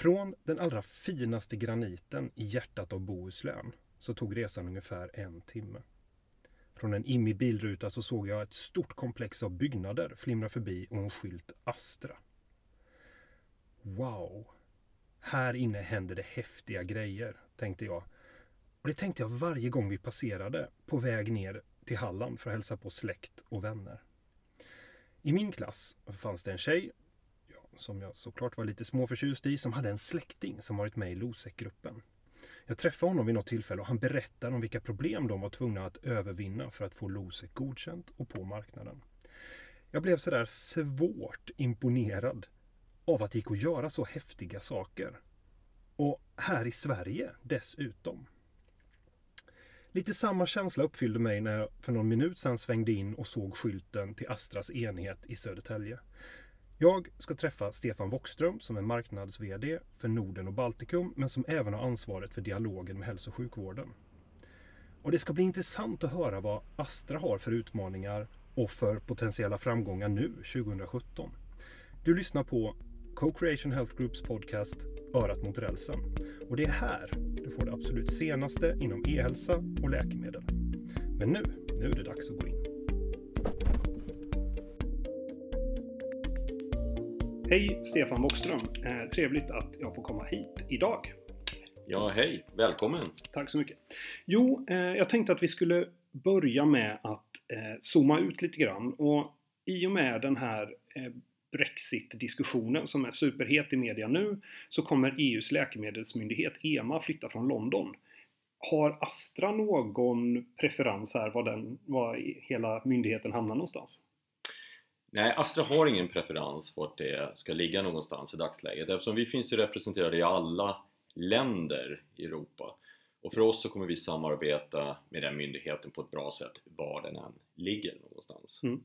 Från den allra finaste graniten i hjärtat av Bohuslän så tog resan ungefär en timme. Från en immig bilruta så såg jag ett stort komplex av byggnader flimra förbi och en skylt Astra. Wow! Här inne händer det häftiga grejer, tänkte jag. Och det tänkte jag varje gång vi passerade på väg ner till Halland för att hälsa på släkt och vänner. I min klass fanns det en tjej, som jag såklart var lite småförtjust i, som hade en släkting som varit med i Losec-gruppen. Jag träffade honom vid något tillfälle och han berättade om vilka problem de var tvungna att övervinna för att få Losec godkänt och på marknaden. Jag blev sådär svårt imponerad av att det gick att göra så häftiga saker. Och här i Sverige dessutom. Lite samma känsla uppfyllde mig när jag för någon minut sedan svängde in och såg skylten till Astras enhet i Södertälje. Jag ska träffa Stefan Wockström som är marknads-VD för Norden och Baltikum men som även har ansvaret för dialogen med hälso och sjukvården. Och det ska bli intressant att höra vad Astra har för utmaningar och för potentiella framgångar nu 2017. Du lyssnar på Co-Creation Health Groups podcast Örat mot rälsen. Och det är här du får det absolut senaste inom e-hälsa och läkemedel. Men nu, nu är det dags att gå in. Hej Stefan Bockström! Eh, trevligt att jag får komma hit idag. Ja, hej! Välkommen! Tack så mycket. Jo, eh, jag tänkte att vi skulle börja med att eh, zooma ut lite grann och i och med den här Brexit-diskussionen som är superhet i media nu så kommer EUs läkemedelsmyndighet EMA flytta från London. Har Astra någon preferens här var, den, var hela myndigheten hamnar någonstans? Nej, Astra har ingen preferens vart det ska ligga någonstans i dagsläget eftersom vi finns ju representerade i alla länder i Europa. Och för oss så kommer vi samarbeta med den myndigheten på ett bra sätt var den än ligger någonstans. Mm.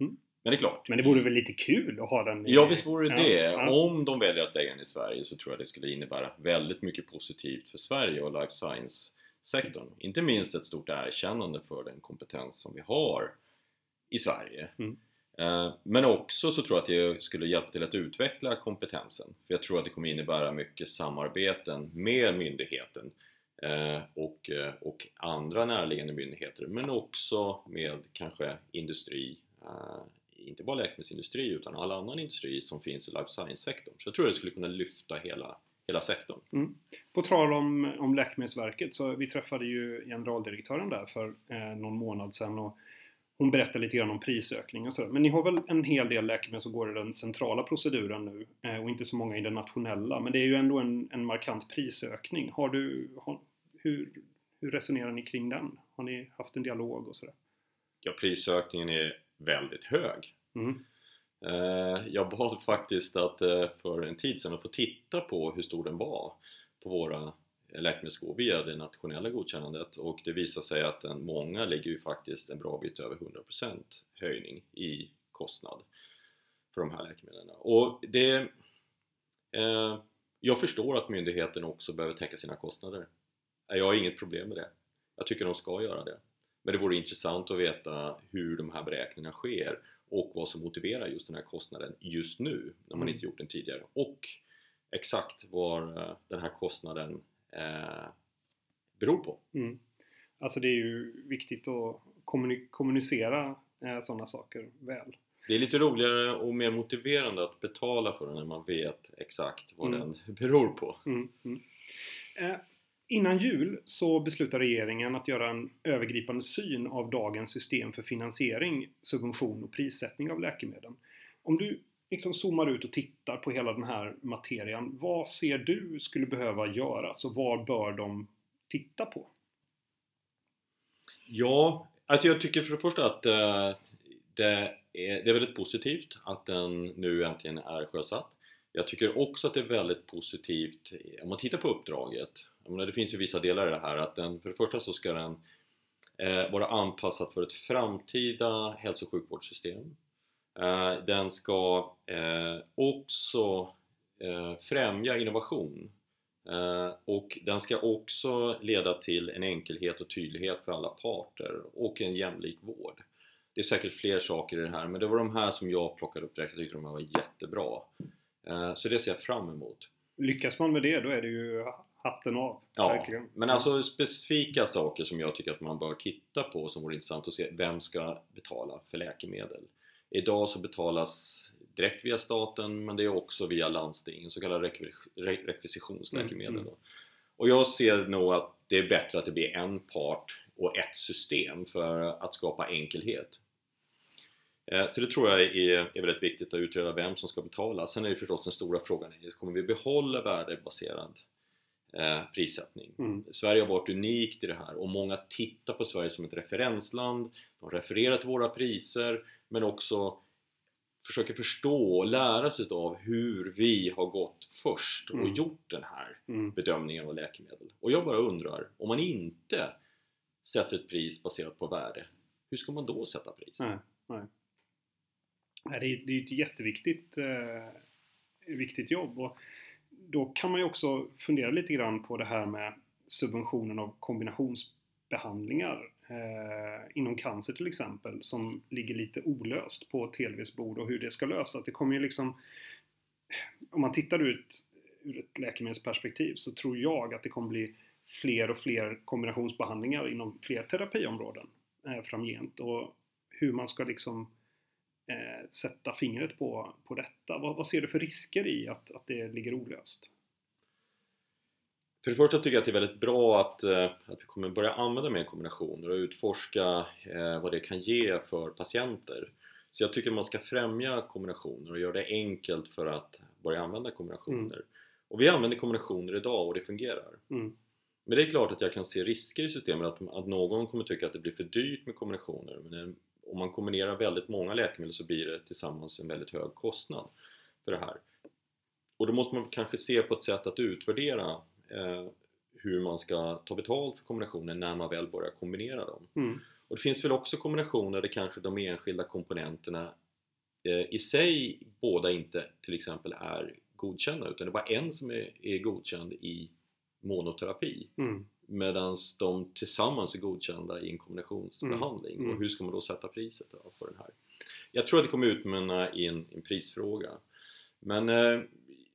Mm. Men det är klart. Men det vore väl lite kul att ha den? I... Ja, visst vore det ja, ja. Om de väljer att lägga den i Sverige så tror jag det skulle innebära väldigt mycket positivt för Sverige och life science-sektorn. Inte minst ett stort erkännande för den kompetens som vi har i Sverige. Mm. Eh, men också så tror jag att det skulle hjälpa till att utveckla kompetensen. För jag tror att det kommer innebära mycket samarbeten med myndigheten eh, och, eh, och andra närliggande myndigheter men också med kanske industri inte bara läkemedelsindustri utan all annan industri som finns i life science-sektorn. Så jag tror att det skulle kunna lyfta hela, hela sektorn. Mm. På tal om, om Läkemedelsverket så vi träffade ju generaldirektören där för eh, någon månad sedan och hon berättade lite grann om prisökning och sådär. Men ni har väl en hel del läkemedel som går i den centrala proceduren nu eh, och inte så många i den nationella. Men det är ju ändå en, en markant prisökning. Har du, har, hur, hur resonerar ni kring den? Har ni haft en dialog och sådär? Ja, prisökningen är väldigt hög. Mm. Eh, jag bad faktiskt att eh, för en tid sedan att få titta på hur stor den var på våra läkemedelsgåvor via det nationella godkännandet och det visar sig att en, många ligger ju faktiskt en bra bit över 100% höjning i kostnad för de här läkemedlen. Och det, eh, jag förstår att myndigheten också behöver täcka sina kostnader. Jag har inget problem med det. Jag tycker de ska göra det. Men det vore intressant att veta hur de här beräkningarna sker och vad som motiverar just den här kostnaden just nu när man mm. inte gjort den tidigare och exakt vad eh, den här kostnaden eh, beror på. Mm. Alltså det är ju viktigt att kommunicera eh, sådana saker väl. Det är lite roligare och mer motiverande att betala för den när man vet exakt vad mm. den beror på. Mm. mm. Eh, Innan jul så beslutar regeringen att göra en övergripande syn av dagens system för finansiering, subvention och prissättning av läkemedel. Om du liksom zoomar ut och tittar på hela den här materian, vad ser du skulle behöva göras och vad bör de titta på? Ja, alltså jag tycker för det första att eh, det, är, det är väldigt positivt att den nu äntligen är sjösatt. Jag tycker också att det är väldigt positivt om man tittar på uppdraget menar, det finns ju vissa delar i det här att den, för det första så ska den eh, vara anpassad för ett framtida hälso och sjukvårdssystem den ska eh, också eh, främja innovation eh, och den ska också leda till en enkelhet och tydlighet för alla parter och en jämlik vård det är säkert fler saker i det här men det var de här som jag plockade upp direkt, jag tyckte de här var jättebra eh, så det ser jag fram emot lyckas man med det då är det ju hatten av. Ja, verkligen. men alltså specifika saker som jag tycker att man bör titta på som vore intressant att se. Vem ska betala för läkemedel? Idag så betalas direkt via staten men det är också via landstingen, så kallade rekvis- re- rekvisitionsläkemedel. Mm, då. Och jag ser nog att det är bättre att det blir en part och ett system för att skapa enkelhet. Eh, Så det tror jag är, är väldigt viktigt att utreda vem som ska betala. Sen är det förstås den stora frågan, kommer vi behålla värdebaserad eh, prissättning? Mm. Sverige har varit unikt i det här och många tittar på Sverige som ett referensland. De refererar till våra priser men också försöker förstå och lära sig av hur vi har gått först och Mm. gjort den här Mm. bedömningen av läkemedel. Och jag bara undrar, om man inte sätter ett pris baserat på värde, hur ska man då sätta pris? Nej, nej. Det, är, är ett jätteviktigt eh, viktigt jobb. Och då kan man ju också fundera lite grann på det här med subventionen av kombinationsbehandlingar eh, inom cancer till exempel som ligger lite olöst på TLVs bord och hur det ska lösas. Det kommer ju liksom om man tittar ut ur ett läkemedelsperspektiv så tror jag att det kommer bli fler och fler kombinationsbehandlingar inom fler terapiområden eh, framgent och hur man ska liksom eh, sätta fingret på, på detta. Vad, vad ser du för risker i att, att det ligger olöst? För det första tycker jag att det är väldigt bra att, eh, att vi kommer börja använda mer kombinationer och utforska eh, vad det kan ge för patienter. Så jag tycker man ska främja kombinationer och göra det enkelt för att börja använda kombinationer. Och vi använder kombinationer idag och det fungerar. Mm. Men det är klart att jag kan se risker i systemet, att, att någon kommer tycka att det blir för dyrt med kombinationer. Men om man kombinerar väldigt många läkemedel så blir det tillsammans en väldigt hög kostnad för det här. Och då måste man kanske se på ett sätt att utvärdera eh, hur man ska ta betalt för kombinationer när man väl börjar kombinera dem. Mm. Och det finns väl också kombinationer där kanske de enskilda komponenterna eh, i sig båda inte till exempel är godkända utan det är bara en som är, är godkänd i monoterapi Mm. Medan de tillsammans är godkända i en kombinationsbehandling. Mm. Mm. Och hur ska man då sätta priset då för den här? Jag tror att det kommer utmynna i en, en prisfråga. Men eh,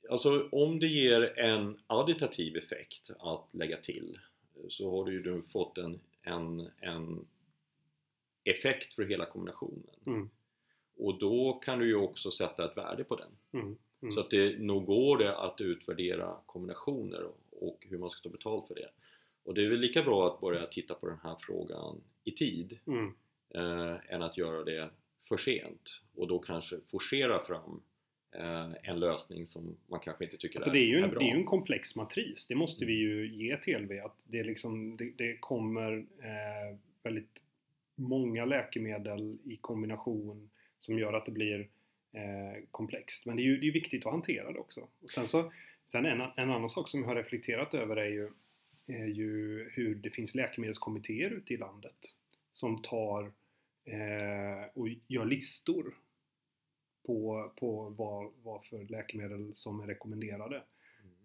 alltså om det ger en additativ effekt att lägga till så har du ju fått en, en, en effekt för hela kombinationen. Mm. Och då kan du ju också sätta ett värde på den. Mm. Mm. Så att det, nog går det att utvärdera kombinationer och, och hur man ska ta betalt för det. Och det är väl lika bra att börja titta på den här frågan i tid Mm. eh, än att göra det för sent och då kanske forcera fram eh, en lösning som man kanske inte tycker Alltså är, det, är ju är en, bra. det är ju en komplex matris, det måste vi Mm. ju ge TLV att det, är liksom, det, det kommer eh, väldigt många läkemedel i kombination som gör att det blir eh, komplext. Men det är ju det är viktigt att hantera det också. Och sen så, sen en, en annan sak som jag har reflekterat över är ju, är ju hur det finns läkemedelskommittéer ute i landet som tar eh, och gör listor på, på vad, vad för läkemedel som är rekommenderade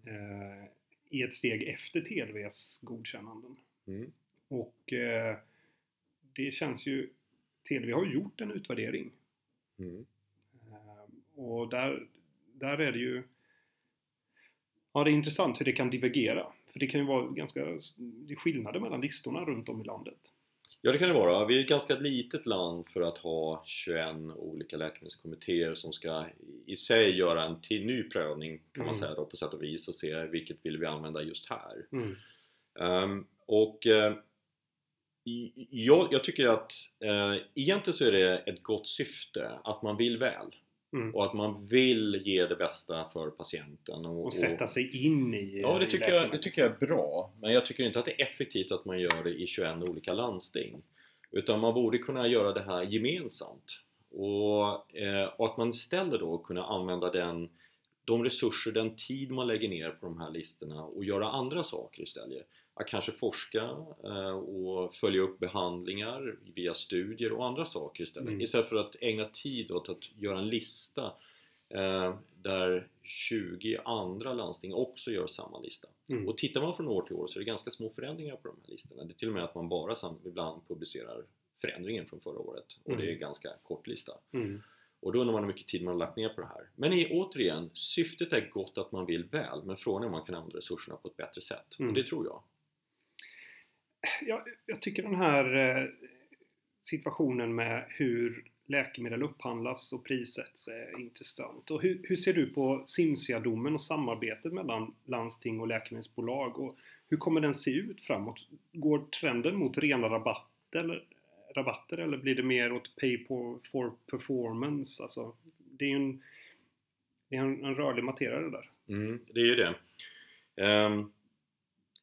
eh, i ett steg efter TLVs godkännanden. Mm. Och eh, det känns ju... TLV har gjort en utvärdering Mm. och där, där är det ju... Ja, det är intressant hur det kan divergera. För det kan ju vara ganska... Det är skillnader mellan listorna runt om i landet. Ja det kan det vara. Vi är ett ganska litet land för att ha 21 olika läkemedelskommittéer som ska i sig göra en till ny prövning kan man Mm. säga då på sätt och vis och se vilket vill vi använda just här. Mm. Ehm, och i- jag, jag tycker att eh, egentligen så är det ett gott syfte att man vill väl Mm. och att man vill ge det bästa för patienten. Och, Och sätta sig in i Ja, det tycker, jag, det tycker jag är bra. Men jag tycker inte att det är effektivt att man gör det i 21 olika landsting. Utan man borde kunna göra det här gemensamt. Och, eh, och att man istället då kunna använda den, de resurser, den tid man lägger ner på de här listorna och göra andra saker istället. Att kanske forska eh, och följa upp behandlingar via studier och andra saker istället. Mm. Istället för att ägna tid åt att göra en lista eh, där 20 andra landsting också gör samma lista. Mm. Och tittar man från år till år så är det ganska små förändringar på de här listorna. Det är till och med att man bara ibland publicerar förändringen från förra året och det är en Mm. ganska kort lista. Mm. Och då undrar man hur mycket tid man har lagt ner på det här. Men i, återigen, syftet är gott att man vill väl, men frågan är om man kan använda resurserna på ett bättre sätt. Mm. Och det tror jag. Jag, jag tycker den här eh, situationen med hur läkemedel upphandlas och prissätts är intressant. Och hur, hur ser du på Simsia-domen och samarbetet mellan landsting och läkemedelsbolag? Och hur kommer den se ut framåt? Går trenden mot rena rabatter eller, rabatter eller blir det mer åt pay for performance? Alltså, det är ju en, det är en, en rörlig materia det där. Mm, det är ju det. Um,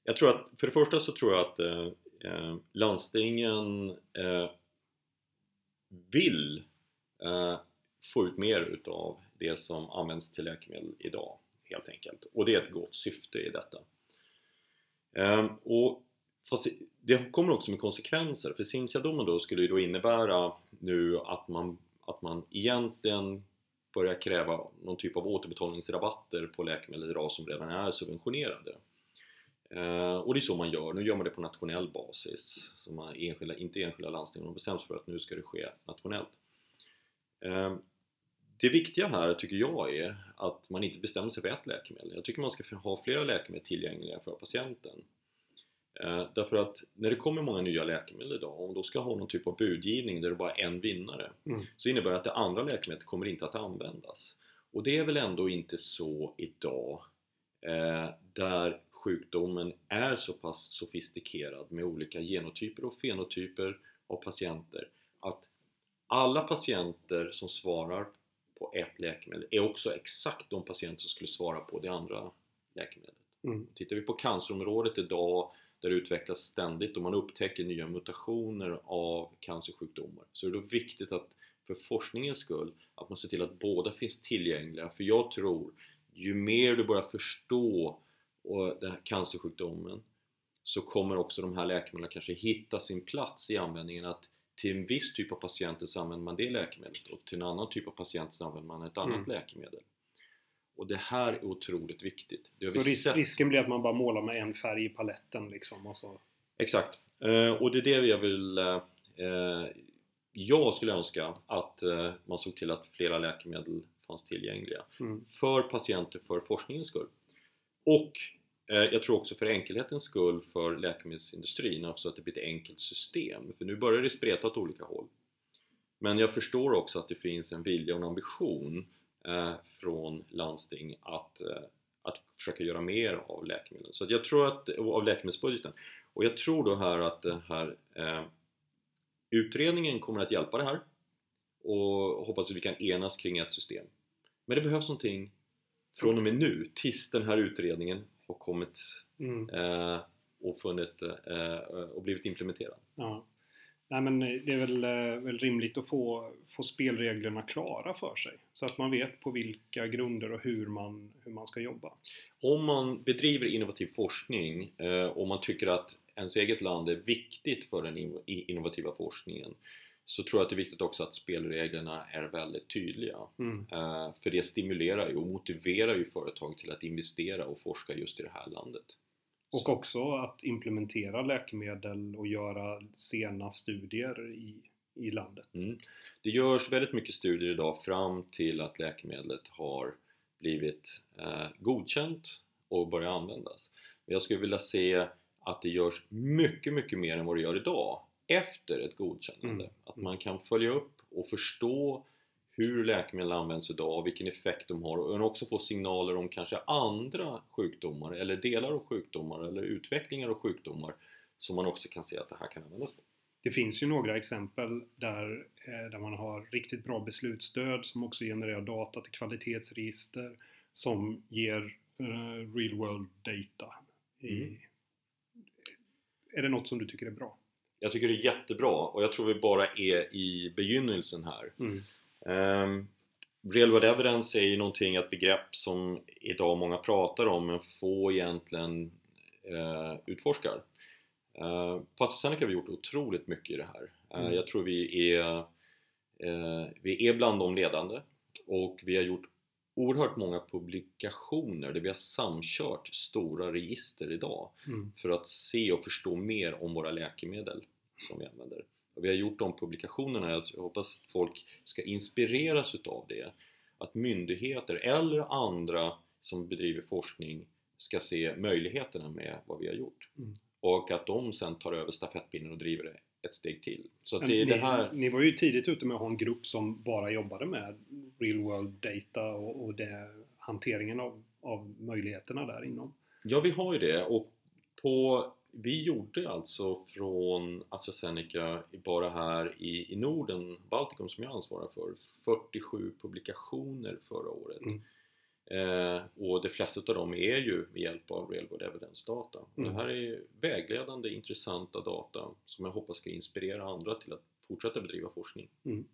jag tror att, för det första så tror jag att eh, eh, landstingen eh, vill eh, få ut mer utav det som används till läkemedel idag helt enkelt. Och det är ett gott syfte i detta. Ehm, och fast det kommer också med konsekvenser för Simsia-domen då skulle ju då innebära nu att man, att man egentligen börjar kräva någon typ av återbetalningsrabatter på läkemedel idag som redan är subventionerade. Eh, och det är så man gör, nu gör man det på nationell basis. Så man enskilda, inte enskilda landsting, de bestäms för att nu ska det ske nationellt. Eh, det viktiga här tycker jag är att man inte bestämmer sig för ett läkemedel. Jag tycker man ska ha flera läkemedel tillgängliga för patienten. Eh, därför att när det kommer många nya läkemedel idag och då ska ha någon typ av budgivning där det bara är en vinnare Mm. så innebär det att det andra läkemedlet kommer inte att användas. Och det är väl ändå inte så idag där sjukdomen är så pass sofistikerad med olika genotyper och fenotyper av patienter att alla patienter som svarar på ett läkemedel är också exakt de patienter som skulle svara på det andra läkemedlet. Mm. Tittar vi på cancerområdet idag där det utvecklas ständigt och man upptäcker nya mutationer av cancersjukdomar så är det då viktigt att för forskningens skull att man ser till att båda finns tillgängliga för jag tror ju mer du börjar förstå den här cancersjukdomen så kommer också de här läkemedlen kanske hitta sin plats i användningen att till en viss typ av patienter så använder man det läkemedlet och till en annan typ av patienter så använder man ett annat Mm. läkemedel. Och det här är otroligt viktigt. Har Så vi ris sett. risken blir att man bara målar med en färg i paletten liksom och så. Exakt. Eh, och det är det jag vill... Eh, jag skulle önska att eh, man såg till att flera läkemedel fanns tillgängliga. Mm. För patienter, för forskningens skull. Och eh, jag tror också för enkelhetens skull för läkemedelsindustrin, alltså att det blir ett enkelt system. För nu börjar det spreta åt olika håll. Men jag förstår också att det finns en vilja och en ambition eh, från landsting att, eh, att försöka göra mer av läkemedel. Så jag tror att, av läkemedelsbudgeten. Och jag tror då här att den här eh, utredningen kommer att hjälpa det här och hoppas att vi kan enas kring ett system. Men det behövs någonting från och med nu tills den här utredningen har kommit Mm. eh, och, funnit, eh, och blivit implementerad. Ja. Nej men det är väl, eh, väl rimligt att få, få spelreglerna klara för sig. Så att man vet på vilka grunder och hur man, hur man ska jobba. Om man bedriver innovativ forskning eh, och man tycker att ens eget land är viktigt för den innovativa forskningen så tror jag att det är viktigt också att spelreglerna är väldigt tydliga. Mm. Eh, För det stimulerar ju och motiverar ju företag till att investera och forska just i det här landet. Och också att implementera läkemedel och göra sena studier i, i landet. Mm. Det görs väldigt mycket studier idag fram till att läkemedlet har blivit eh, godkänt och börjar användas. Men jag skulle vilja se att det görs mycket, mycket mer än vad det gör idag efter ett godkännande. Mm. Att man kan följa upp och förstå hur läkemedel används idag vilken effekt de har och också få signaler om kanske andra sjukdomar eller delar av sjukdomar eller utvecklingar av sjukdomar som man också kan se att det här kan användas på. Det finns ju några exempel där, eh, där man har riktigt bra beslutsstöd som också genererar data till kvalitetsregister som ger eh, real world data. Mm. Är det något som du tycker är bra? Jag tycker det är jättebra och jag tror vi bara är i begynnelsen här. Mm. Um, Real world evidence är ju någonting, ett begrepp som idag många pratar om men få egentligen uh, utforskar. Uh, på AstraZeneca har vi gjort otroligt mycket i det här. Uh, Mm. Jag tror vi är, uh, vi är bland de ledande och vi har gjort oerhört många publikationer där vi har samkört stora register idag Mm. för att se och förstå mer om våra läkemedel som vi använder. och vi har gjort de publikationerna, jag hoppas folk ska inspireras utav det. Att myndigheter eller andra som bedriver forskning ska se möjligheterna med vad vi har gjort. Mm. Och att de sen tar över stafettpinnen och driver det ett steg till. Så det ni, det här... ni var ju tidigt ute med att ha en grupp som bara jobbade med real world data och, och det, hanteringen av, av möjligheterna där inom. Ja, vi har ju det och på, vi gjorde alltså från AstraZeneca bara här i, i Norden, Baltikum som jag ansvarar för, 47 publikationer förra året. Mm. Eh, och de flesta av dem är ju med hjälp av real world evidence data. Mm. Det här är vägledande, intressanta data som jag hoppas ska inspirera andra till att fortsätta bedriva forskning. Mm.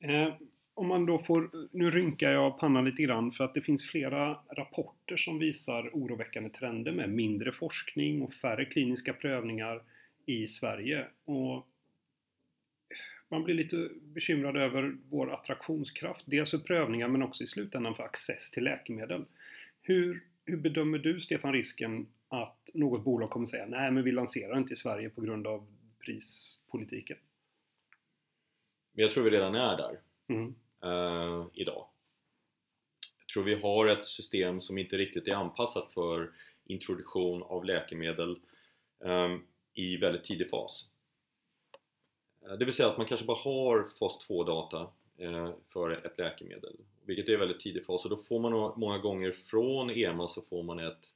Eh, om man då får, nu rynkar jag pannan lite grann för att det finns flera rapporter som visar oroväckande trender med mindre forskning och färre kliniska prövningar i Sverige. Och man blir lite bekymrad över vår attraktionskraft, dels för prövningar men också i slutändan för access till läkemedel. Hur, hur bedömer du, Stefan, risken att något bolag kommer säga nej men vi lanserar inte i Sverige på grund av prispolitiken? Jag tror vi redan är där mm. uh, idag. Jag tror vi har ett system som inte riktigt är anpassat för introduktion av läkemedel um, i väldigt tidig fas. Eh, det vill säga att man kanske bara har fas 2-data eh, för ett läkemedel, vilket är väldigt tidig fas. Och då får man många gånger från EMA så får man ett,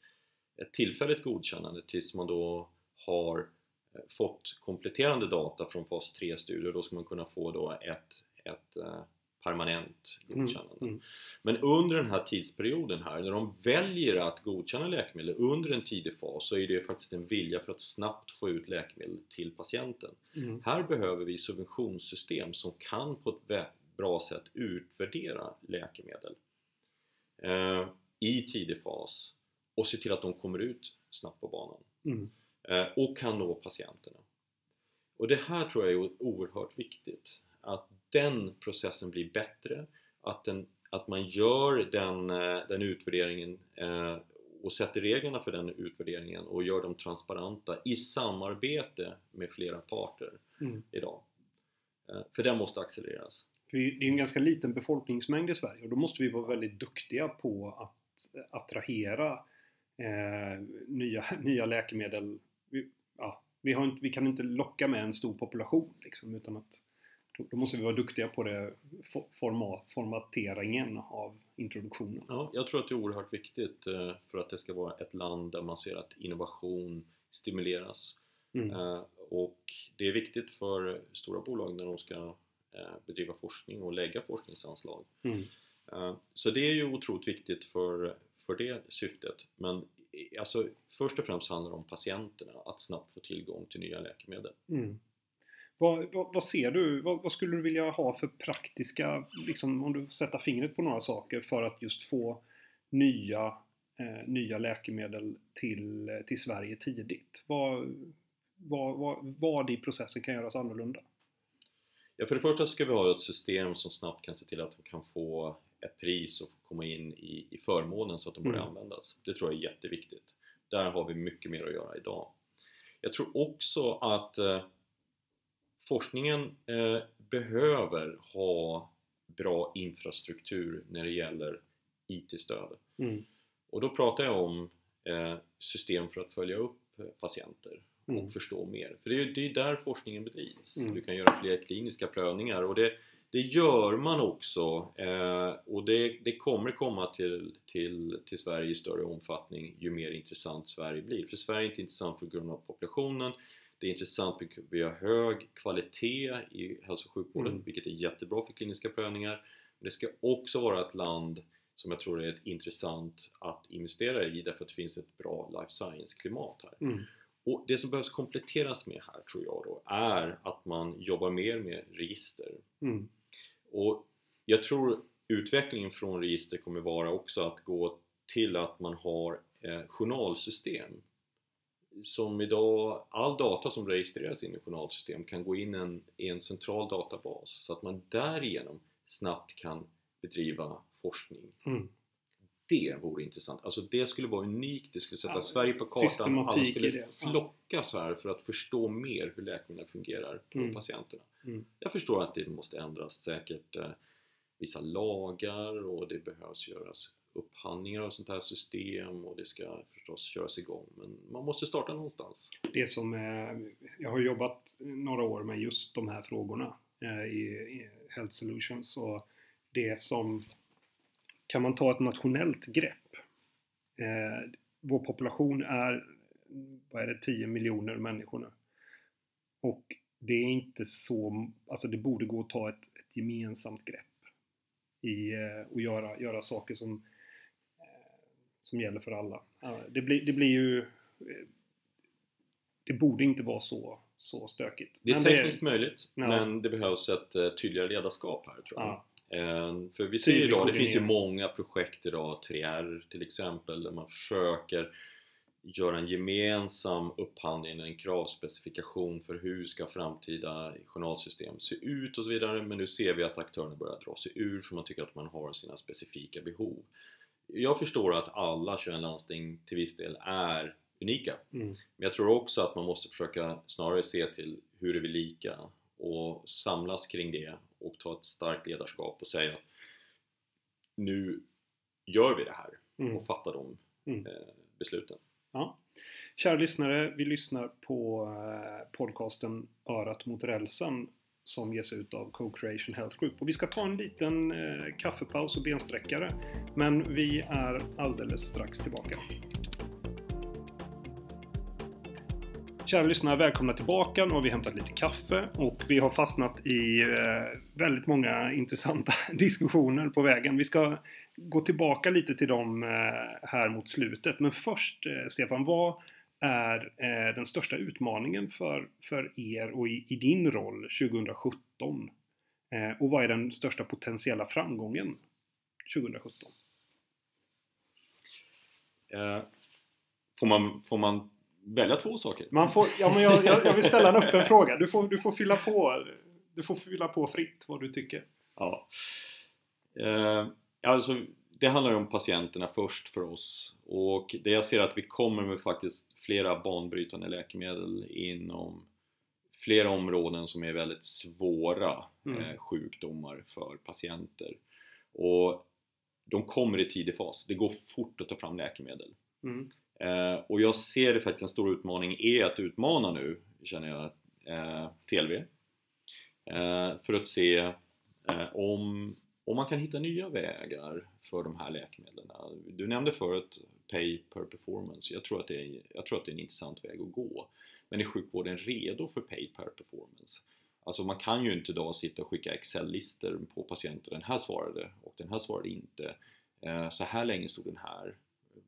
ett tillfälligt godkännande tills man då har eh, fått kompletterande data från fas 3-studier då ska man kunna få då ett, ett permanent mm, godkännande. Mm, mm. Men under den här tidsperioden här, när de väljer att godkänna läkemedel under en tidig fas så är det faktiskt en vilja för att snabbt få ut läkemedel till patienten. Mm. Här behöver vi subventionssystem som kan på ett bra sätt utvärdera läkemedel eh, i tidig fas och se till att de kommer ut snabbt på banan mm. eh, och kan nå patienterna. Och det här tror jag är oerhört viktigt att den processen blir bättre, att, den, att man gör den, eh, den utvärderingen eh, och sätter reglerna för den utvärderingen och gör dem transparenta i samarbete med flera parter mm. idag. Eh, för den måste accelereras. det är en ganska liten befolkningsmängd i Sverige och då måste vi vara väldigt duktiga på att attrahera eh, nya, nya läkemedel. Vi, ja, vi, inte, vi kan inte locka med en stor population liksom, utan att då måste vi vara duktiga på det, forma, formateringen av introduktionen. Ja, jag tror att det är oerhört viktigt eh, för att det ska vara ett land där man ser att innovation stimuleras. Mm. Eh, och det är viktigt för stora bolag när de ska eh, bedriva forskning och lägga forskningsanslag. Mm. Så det är ju otroligt viktigt för, för det syftet. Men alltså, först och främst handlar det om patienterna, att snabbt få tillgång till nya läkemedel. Mm. Vad, vad, vad, ser du? Vad, vad, skulle du vilja ha för praktiska, liksom, om du sätter fingret på några saker för att just få nya, eh, nya läkemedel till, till Sverige tidigt? Vad, vad, vad, i processen kan göras annorlunda? Ja, för det första ska vi ha ett system som snabbt kan se till att de kan få ett pris och komma in i, i förmånen så att de börjar mm. användas. Det tror jag är jätteviktigt. Där har vi mycket mer att göra idag. Jag tror också att eh, forskningen eh, behöver ha bra infrastruktur när det gäller IT-stöd. Mm. Och då pratar jag om eh, system för att följa upp patienter mm. och förstå mer. För det är ju det är där forskningen bedrivs. Mm. Du kan göra fler kliniska prövningar och det, det gör man också eh, och det, det, kommer komma till, till, till Sverige i större omfattning ju mer intressant Sverige blir. För Sverige är inte intressant för grund av populationen det är intressant, vi har hög kvalitet i hälso och sjukvården, mm. vilket är jättebra för kliniska prövningar. Men det ska också vara ett land som jag tror är ett intressant att investera i därför att det finns ett bra life science-klimat här. Mm. Och det som behövs kompletteras med här tror jag då är att man jobbar mer med register. Mm. Och jag tror utvecklingen från register kommer vara också att gå till att man har eh, journalsystem som idag, all data som registreras in i journalsystem kan gå in en, i en central databas så att man därigenom snabbt kan bedriva forskning. Mm. det vore intressant. Alltså det skulle vara unikt, det skulle sätta Ja, Sverige på kartan. Alla skulle flockas här för att förstå mer hur läkemedel fungerar på Mm. patienterna. Mm. Jag förstår att det måste ändras säkert eh, vissa lagar och det behövs göras upphandlingar av sånt här system och det ska förstås köras igång. Men man måste starta någonstans. Det som är, jag har jobbat några år med just de här frågorna eh, i, Health Solutions och det som kan man ta ett nationellt grepp. Eh, vår population är, vad är det, 10 miljoner människor nu. Och det är inte så, alltså det borde gå att ta ett, ett gemensamt grepp i, och göra, göra saker som, eh, som gäller för alla. Det blir, det blir ju eh, det borde inte vara så, så stökigt. Det är Men tekniskt möjligt Ja. men det behövs ett eh, tydligare ledarskap här tror jag. Ja, Eh, För vi ser ju Tydlig idag, det finns ju många projekt idag, 3R till exempel, där man försöker göra en gemensam upphandling, en kravspecifikation för hur ska framtida journalsystem se ut och så vidare. Men nu ser vi att aktörerna börjar dra sig ur för man tycker att man har sina specifika behov. Jag förstår att alla 21 landsting till viss del är unika. mm, Men jag tror också att man måste försöka snarare se till hur är vi lika och samlas kring det och ta ett starkt ledarskap och säga att nu gör vi det här mm. och fattar de Mm. eh, besluten. Ja. Kära lyssnare, vi lyssnar på eh, podcasten Örat mot rälsen som ges ut av Co-Creation Health Group. Och vi ska ta en liten eh, kaffepaus och bensträckare. Men vi är alldeles strax tillbaka. Kära lyssnare, välkomna tillbaka. Nu har vi hämtat lite kaffe och vi har fastnat i eh, väldigt många intressanta diskussioner på vägen. Vi ska gå tillbaka lite till dem eh, här mot slutet. Men först, eh, Stefan, vad är eh, den största utmaningen för, för er och i, i din roll 2017? Eh, och vad är den största potentiella framgången 2017? Eh, får, man, får man välja två saker? Man får, ja, men jag, jag, jag vill ställa en öppen fråga. Du får, du får fylla på. Du får fylla på fritt vad du tycker. Ja. Eh, alltså, det handlar om patienterna först för oss och det jag ser att vi kommer med faktiskt flera banbrytande läkemedel inom flera områden som är väldigt svåra Mm. eh, sjukdomar för patienter. Och de kommer i tidig fas. Det går fort att ta fram läkemedel. Mm. Eh, och jag ser det faktiskt en stor utmaning är att utmana nu, känner jag, eh, TLV. Eh, för att se eh, om, om man kan hitta nya vägar för de här läkemedlen. Du nämnde förut Pay per performance. Jag tror, att det är, jag tror att det är en intressant väg att gå. Men är sjukvården redo för Pay per performance? Alltså man kan ju inte idag sitta och skicka Excel-listor på patienter. Den här svarade och den här svarade inte. Eh, Så här länge stod den här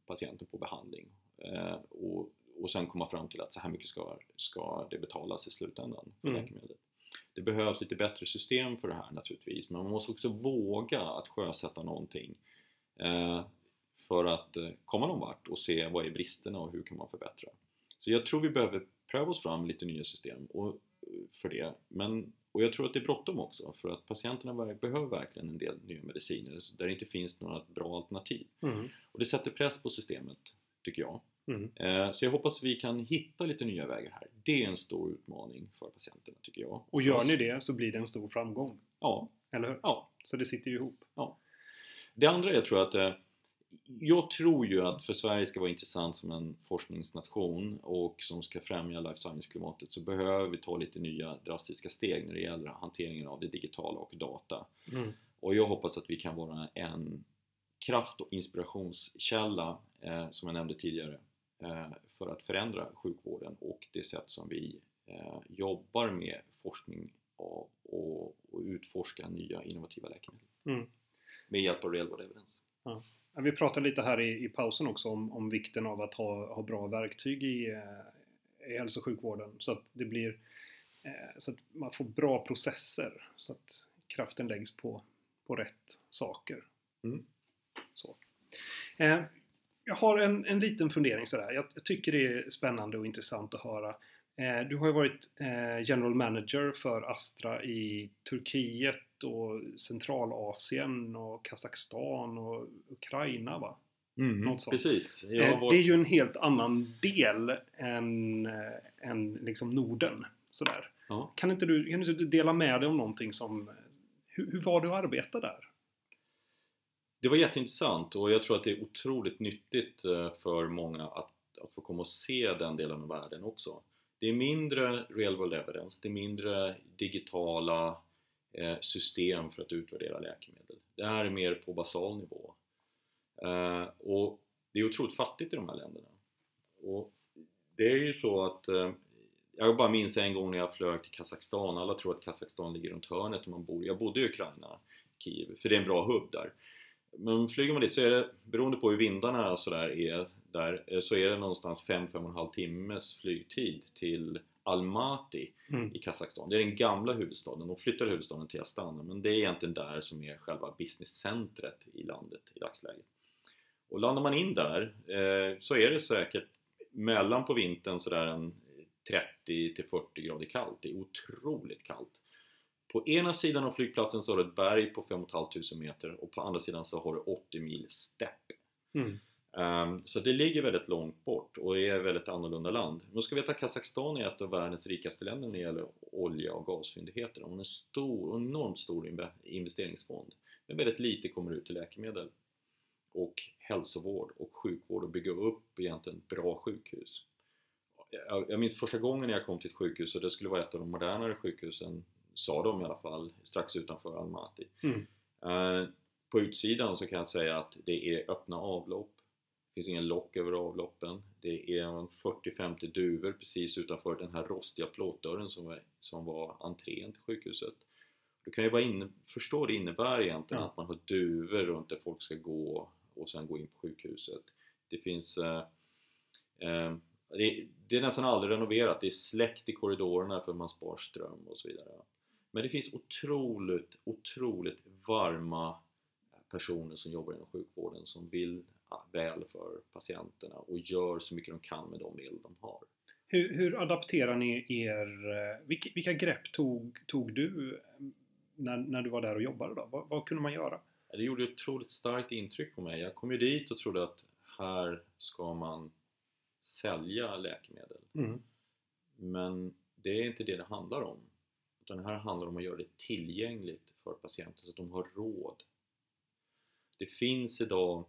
patienten på behandling. Eh, Och, och sen komma fram till att så här mycket ska, ska det betalas i slutändan för Mm. läkemedlet. Det behövs lite bättre system för det här naturligtvis, men man måste också våga att sjösätta någonting eh, för att eh, komma någon vart och se vad är bristerna och hur kan man förbättra. Så jag tror vi behöver pröva oss fram lite nya system och, eh, för det. Men, och jag tror att det är bråttom också för att patienterna ver- behöver verkligen en del nya mediciner där det inte finns några bra alternativ. Mm. Och det sätter press på systemet, tycker jag. Mm. Eh, Så jag hoppas vi kan hitta lite nya vägar här. Det är en stor utmaning för patienterna, tycker jag. Och gör ni det så blir det en stor framgång. Ja, Eller hur? ja. Så det sitter ju ihop. Det andra jag tror att eh, jag tror ju att för Sverige ska vara intressant som en forskningsnation och som ska främja life science-klimatet så behöver vi ta lite nya drastiska steg när det gäller hanteringen av det digitala och data. Mm. Och jag hoppas att vi kan vara en kraft och inspirationskälla, eh, som jag nämnde tidigare, för att förändra sjukvården och det sätt som vi eh, jobbar med forskning och, och, och utforska nya innovativa läkemedel. Mm. Med hjälp av real evidence. Ja, Vi pratade lite här i, i pausen också om, om vikten av att ha, ha bra verktyg i, eh, i hälso och sjukvården så att det blir eh, så att man får bra processer så att kraften läggs på, på rätt saker. Mm. Så. Jag har en, en liten fundering sådär. Jag, jag tycker det är spännande och intressant att höra. Eh, du har ju varit eh, general manager för Astra i Turkiet och Centralasien och Kazakstan och Ukraina va? Mm, precis. Eh, varit... Det är ju en helt annan del än, eh, än liksom Norden. Sådär. ja. Kan inte du kan du inte dela med dig om någonting som... Hur, hur var det att arbeta där? Det var jätteintressant och jag tror att det är otroligt nyttigt eh, för många att, att få komma och se den delen av världen också. Det är mindre real world evidence, det är mindre digitala eh, system för att utvärdera läkemedel. Det här är mer på basal nivå. Eh, och det är otroligt fattigt i de här länderna. Och det är ju så att jag bara minns en gång när jag flög till Kazakstan, alla tror att Kazakstan ligger runt hörnet om man bor Jag bodde i Ukraina, Kiev, för det är en bra hubb där. Men flyger man dit så är det, beroende på hur vindarna så där är där, eh, så är det någonstans 5-5,5 timmes flygtid till Almaty Mm. i Kazakstan. Det är den gamla huvudstaden. De flyttade huvudstaden till Astana men det är egentligen där som är själva businesscentret i landet i dagsläget. Och landar man in där eh, så är det säkert mellan på vintern sådär en 30 till 40 grader kallt. Det är otroligt kallt. På ena sidan av flygplatsen så har du ett berg på 5 500 meter och på andra sidan så har du 80 mil stepp. Mm. Ehm, så det ligger väldigt långt bort och är ett väldigt annorlunda land. Man ska veta att Kazakstan är ett av världens rikaste länder när det gäller olja och gasfyndigheter. De har en stor, enormt stor inve- investeringsfond. Men väldigt lite kommer ut till läkemedel och hälsovård och sjukvård och bygga upp egentligen bra sjukhus. Jag, jag minns första gången jag kom till ett sjukhus och det skulle vara ett av de modernare sjukhusen, sa de i alla fall, strax utanför Almaty. Mm. Eh, på utsidan så kan jag säga att det är öppna avlopp. Det finns ingen lock över avloppen. Det är en 40-50 duvor precis utanför den här rostiga plåtdörren som var, som var entrén till sjukhuset. Du kan ju bara in, förstå vad det innebär egentligen Ja. att man har duvor runt där folk ska gå och sen gå in på sjukhuset. Det finns eh, eh, det, det är nästan aldrig renoverat, det är släckt i korridorerna för man spar ström och så vidare. Men det finns otroligt, otroligt varma personer som jobbar inom sjukvården som vill väl för patienterna och gör så mycket de kan med de medel de har. Hur, hur adapterar ni er... eh, Vilka, vilka grepp tog, tog du eh, när, när du var där och jobbade då? Vad, vad kunde man göra? Det gjorde ett otroligt starkt intryck på mig. Jag kom ju dit och trodde att här ska man sälja läkemedel. Mm. Men det är inte det det handlar om. Utan här handlar om att göra det tillgängligt för patienten så att de har råd. Det finns idag,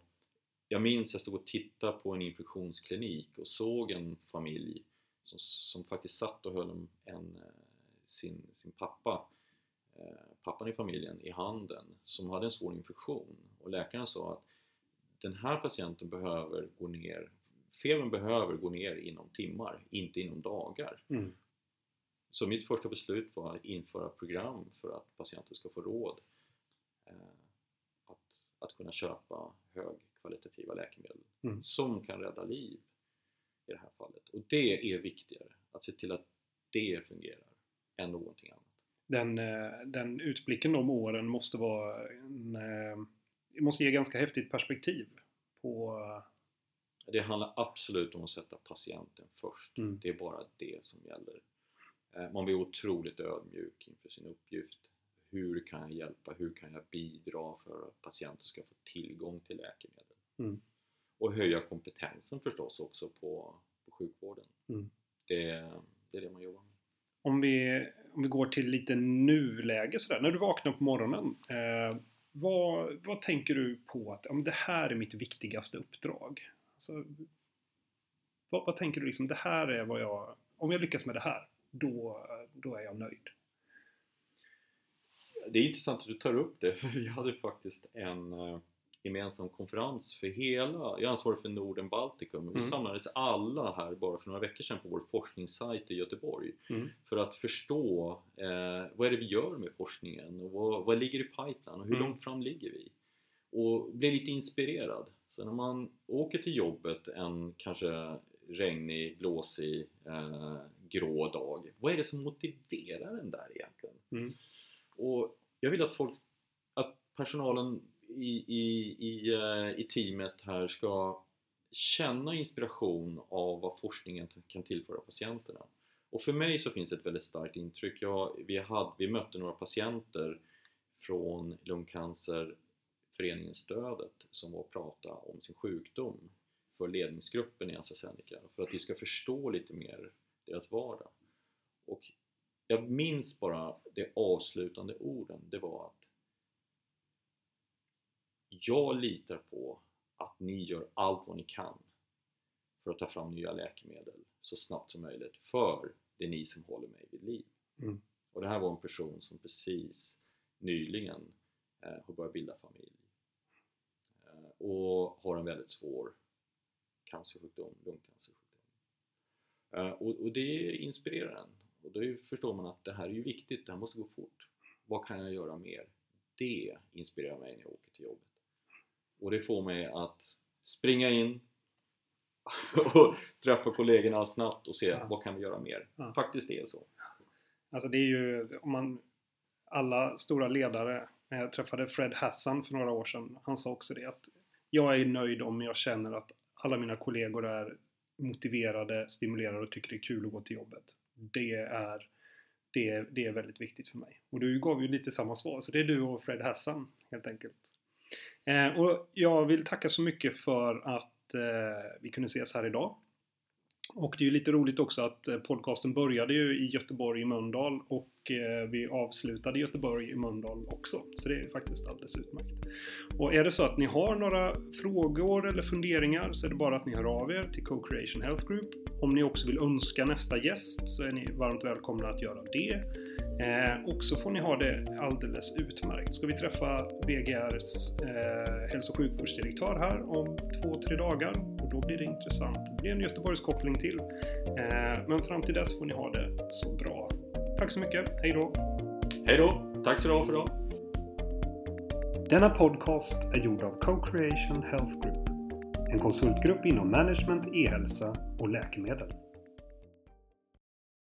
jag minns jag stod och tittade på en infektionsklinik och såg en familj som, som faktiskt satt och höll en, en, eh, sin, sin pappa, eh, pappan i familjen, i handen som hade en svår infektion och läkaren sa att den här patienten behöver gå ner, febern behöver gå ner inom timmar, inte inom dagar. Mm. Så mitt första beslut var att införa program för att patienter ska få råd eh, att, att kunna köpa högkvalitativa läkemedel Mm. som kan rädda liv i det här fallet. Och det är viktigare, att se till att det fungerar än någonting annat. Den, eh, den utblicken de åren måste vara en, eh, måste ge ganska häftigt perspektiv på... Det handlar absolut om att sätta patienten först. Mm. Det är bara det som gäller. Eh, Man blir otroligt ödmjuk inför sin uppgift. Hur kan jag hjälpa? Hur kan jag bidra för att patienter ska få tillgång till läkemedel? Mm. Och höja kompetensen förstås också på, på sjukvården. Mm. Det, det är det man jobbar med. Om vi, om vi går till lite nuläge sådär. När du vaknar på morgonen. Eh, vad, vad tänker du på att men det här är mitt viktigaste uppdrag? Alltså, vad, vad tänker du liksom, det här är vad jag... Om jag lyckas med det här, då, då är jag nöjd. Det är intressant att du tar upp det, för vi hade faktiskt en eh, gemensam konferens för hela, jag ansvarar för Norden Baltikum, vi Mm. samlades alla här bara för några veckor sedan på vår forskningssajt i Göteborg Mm. för att förstå eh, vad är det vi gör med forskningen och vad, vad ligger i pipeline och hur Mm. långt fram ligger vi? Och bli lite inspirerad. Så när man åker till jobbet en kanske regnig, blåsig, eh, grå dag, vad är det som motiverar en där egentligen? Mm. Och jag vill att folk, att personalen i, i, i, eh, i teamet här ska känna inspiration av vad forskningen kan tillföra patienterna. Och för mig så finns det ett väldigt starkt intryck. Jag, vi, hade, vi mötte några patienter från lungcancer föreningen Stödet som var och pratade om sin sjukdom för ledningsgruppen i AstraZeneca för att vi ska förstå lite mer deras vardag. Och jag minns bara de avslutande orden, det var att jag litar på att ni gör allt vad ni kan för att ta fram nya läkemedel så snabbt som möjligt för det är ni som håller mig vid liv. Mm. Och det här var en person som precis nyligen eh, har börjat bilda familj eh, och har en väldigt svår cancersjukdom, lungcancersjukdom. Eh, och, och det inspirerar en och då förstår man att det här är ju viktigt, det här måste gå fort. Vad kan jag göra mer? Det inspirerar mig när jag åker till jobbet. Och det får mig att springa in och träffa kollegorna snabbt och se ja. vad kan vi göra mer? Ja. Faktiskt det är så. Alltså det är ju, om man, alla stora ledare, när jag träffade Fred Hassan för några år sedan, han sa också det att jag är nöjd om jag känner att alla mina kollegor är motiverade, stimulerade och tycker det är kul att gå till jobbet. Det är, det, det är väldigt viktigt för mig. Och du gav ju lite samma svar, så det är du och Fred Hassan helt enkelt. Eh, och jag vill tacka så mycket för att eh, vi kunde ses här idag. Och det är ju lite roligt också att eh, podcasten började ju i Göteborg i Mölndal och eh, vi avslutade i Göteborg i Mölndal också. Så det är faktiskt alldeles utmärkt. Och är det så att ni har några frågor eller funderingar så är det bara att ni hör av er till Co-Creation Health Group. Om ni också vill önska nästa gäst så är ni varmt välkomna att göra det. Eh, och så får ni ha det alldeles utmärkt. Ska vi träffa VGRs eh, hälso och sjukvårdsdirektör här om två, tre dagar då blir det intressant. Det blir en Göteborgskoppling till. Eh, men fram till dess får ni ha det så bra. Tack så mycket. Hej då! Hej då! Tack så du för idag. Denna podcast är gjord av Co-Creation Health Group. En konsultgrupp inom management, e-hälsa och läkemedel.